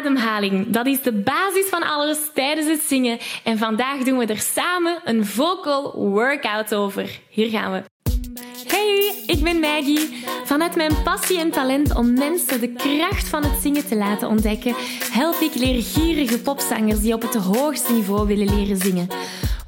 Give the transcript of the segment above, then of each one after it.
ademhaling. Dat is de basis van alles tijdens het zingen. En vandaag doen we er samen een vocal workout over. Hier gaan we. Hey, ik ben Maggie. Vanuit mijn passie en talent om mensen de kracht van het zingen te laten ontdekken, help ik leergierige popzangers die op het hoogste niveau willen leren zingen.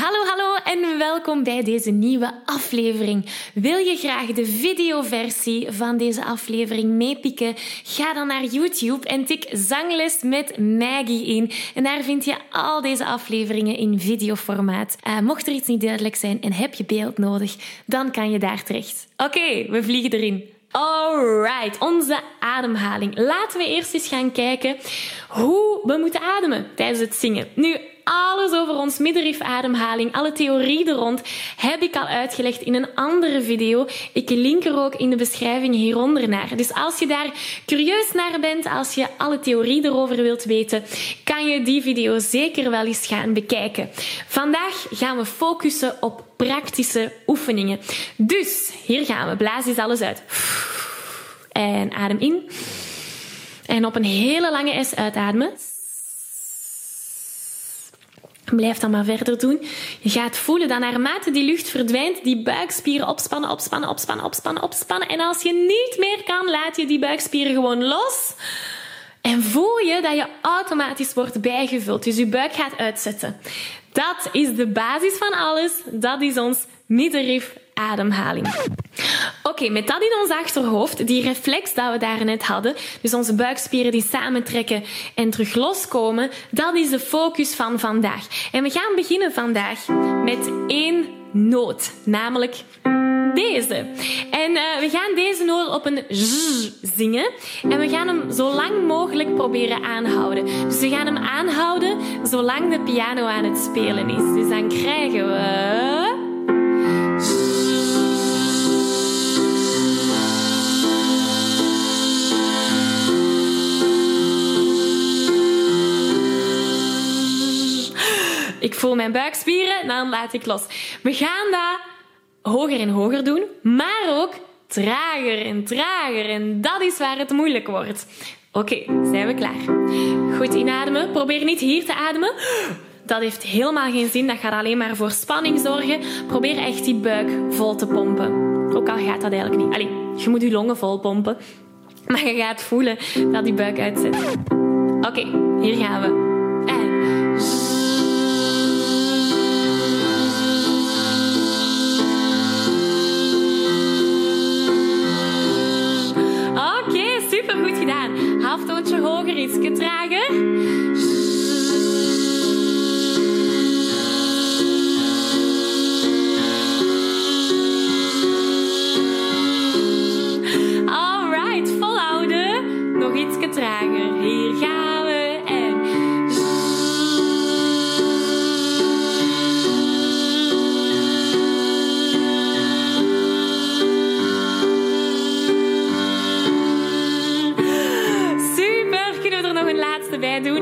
Hallo, hallo en welkom bij deze nieuwe aflevering. Wil je graag de videoversie van deze aflevering meepikken? Ga dan naar YouTube en tik Zangles met Maggie in. En daar vind je al deze afleveringen in videoformaat. Uh, mocht er iets niet duidelijk zijn en heb je beeld nodig, dan kan je daar terecht. Oké, we vliegen erin. Alright, onze ademhaling. Laten we eerst eens gaan kijken hoe we moeten ademen tijdens het zingen. Nu, alles over ons middenrifademhaling, alle theorie er rond, heb ik al uitgelegd in een andere video. Ik link er ook in de beschrijving hieronder naar. Dus als je daar curieus naar bent, als je alle theorie erover wilt weten, kan je die video zeker wel eens gaan bekijken. Vandaag gaan we focussen op praktische oefeningen. Dus hier gaan we. Blaas eens alles uit. En adem in. En op een hele lange S uitademen. Blijf dan maar verder doen. Je gaat voelen dat naarmate die lucht verdwijnt, die buikspieren opspannen, opspannen, opspannen, opspannen, opspannen. En als je niet meer kan, laat je die buikspieren gewoon los. En voel je dat je automatisch wordt bijgevuld. Dus je buik gaat uitzetten. Dat is de basis van alles. Dat is ons middenrif ademhaling. Oké, met dat in ons achterhoofd, die reflex dat we daarnet hadden, dus onze buikspieren die samentrekken en terug loskomen, dat is de focus van vandaag. En we gaan beginnen vandaag met één noot, namelijk deze. En uh, we gaan deze noot op een z zingen. En we gaan hem zo lang mogelijk proberen aanhouden. Dus we gaan hem aanhouden zolang de piano aan het spelen is. Dus dan krijgen we... mijn buikspieren, dan laat ik los. We gaan dat hoger en hoger doen, maar ook trager en trager. En dat is waar het moeilijk wordt. Oké, zijn we klaar? Goed inademen. Probeer niet hier te ademen. Dat heeft helemaal geen zin. Dat gaat alleen maar voor spanning zorgen. Probeer echt die buik vol te pompen. Ook al gaat dat eigenlijk niet. Allee, je moet je longen vol pompen. Maar je gaat voelen dat die buik uitzet. Oké, hier gaan we.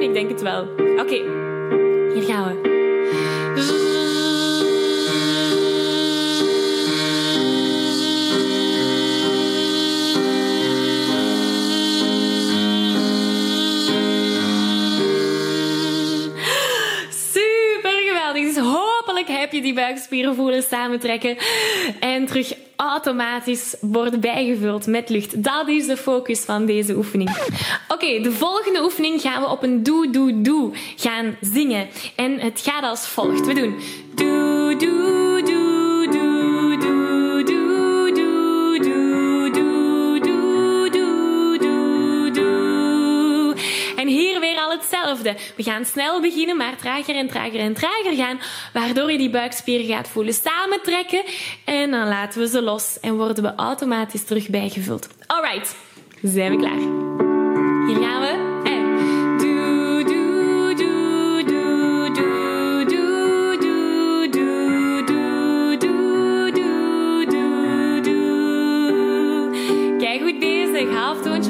Ik denk het wel. Oké, hier gaan we. Super geweldig. Dus hopelijk heb je die buikspieren voelen samentrekken en terug automatisch worden bijgevuld met lucht. Dat is de focus van deze oefening. Oké, de volgende oefening gaan we op een doe, doe, doe gaan zingen. En het gaat als volgt. We doen doe, doe, doe, doe, We gaan snel beginnen, maar trager en trager en trager gaan, waardoor je die buikspieren gaat voelen samentrekken. En dan laten we ze los en worden we automatisch terug bijgevuld. Alright, zijn we klaar? Hier gaan we.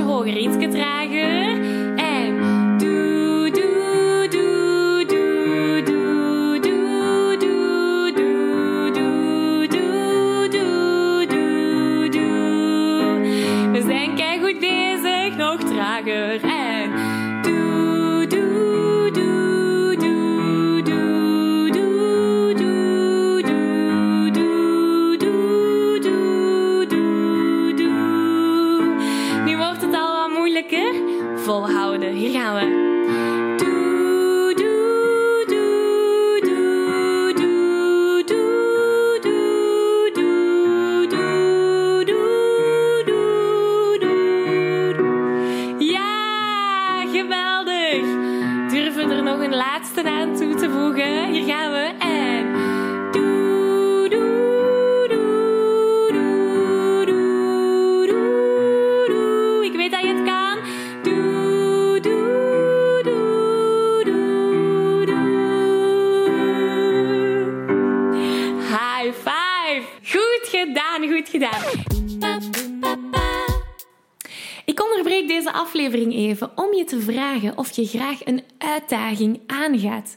hoger, ietsje trager. Nog trager. En Goed gedaan, goed gedaan. Ik onderbreek deze aflevering even om je te vragen of je graag een uitdaging aangaat.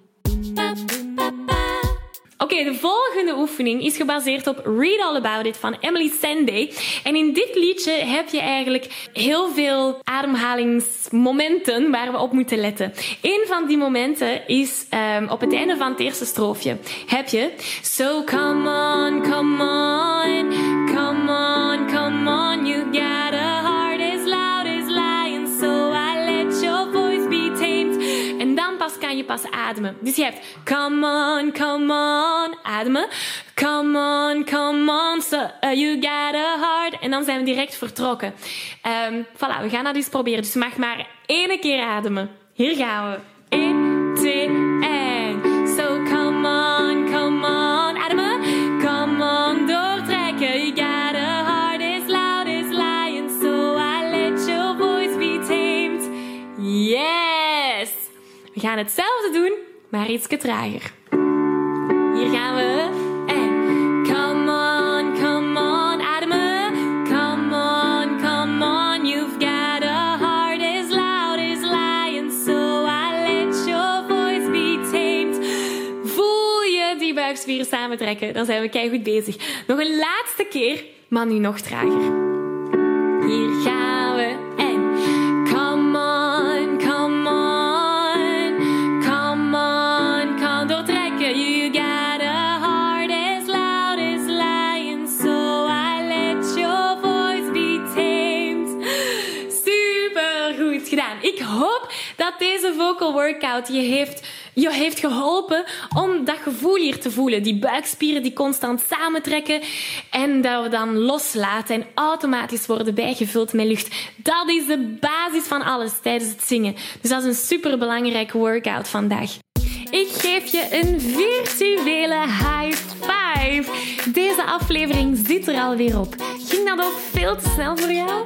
Oké, de volgende oefening is gebaseerd op Read All About It van Emily Sandé. En in dit liedje heb je eigenlijk heel veel ademhalingsmomenten waar we op moeten letten. Een van die momenten is um, op het einde van het eerste stroofje. Heb je So come on, come on, come on, come on, pas ademen. Dus je hebt come on, come on, ademen. Come on, come on, so uh, you got a heart. En dan zijn we direct vertrokken. Um, voilà, we gaan dat eens proberen. Dus mag maar één keer ademen. Hier gaan we. 1, gaan hetzelfde doen, maar iets trager. Hier gaan we. En come on, come on, ademen. Come on, come on, you've got a heart as loud as lion, so I let your voice be tamed. Voel je die buikspieren samentrekken? Dan zijn we keihard bezig. Nog een laatste keer, maar nu nog trager. Ik hoop dat deze vocal workout je heeft, je heeft geholpen om dat gevoel hier te voelen. Die buikspieren die constant samentrekken en dat we dan loslaten en automatisch worden bijgevuld met lucht. Dat is de basis van alles tijdens het zingen. Dus dat is een super belangrijke workout vandaag. Ik geef je een virtuele high five. Deze aflevering zit er alweer op. Ging dat ook veel te snel voor jou?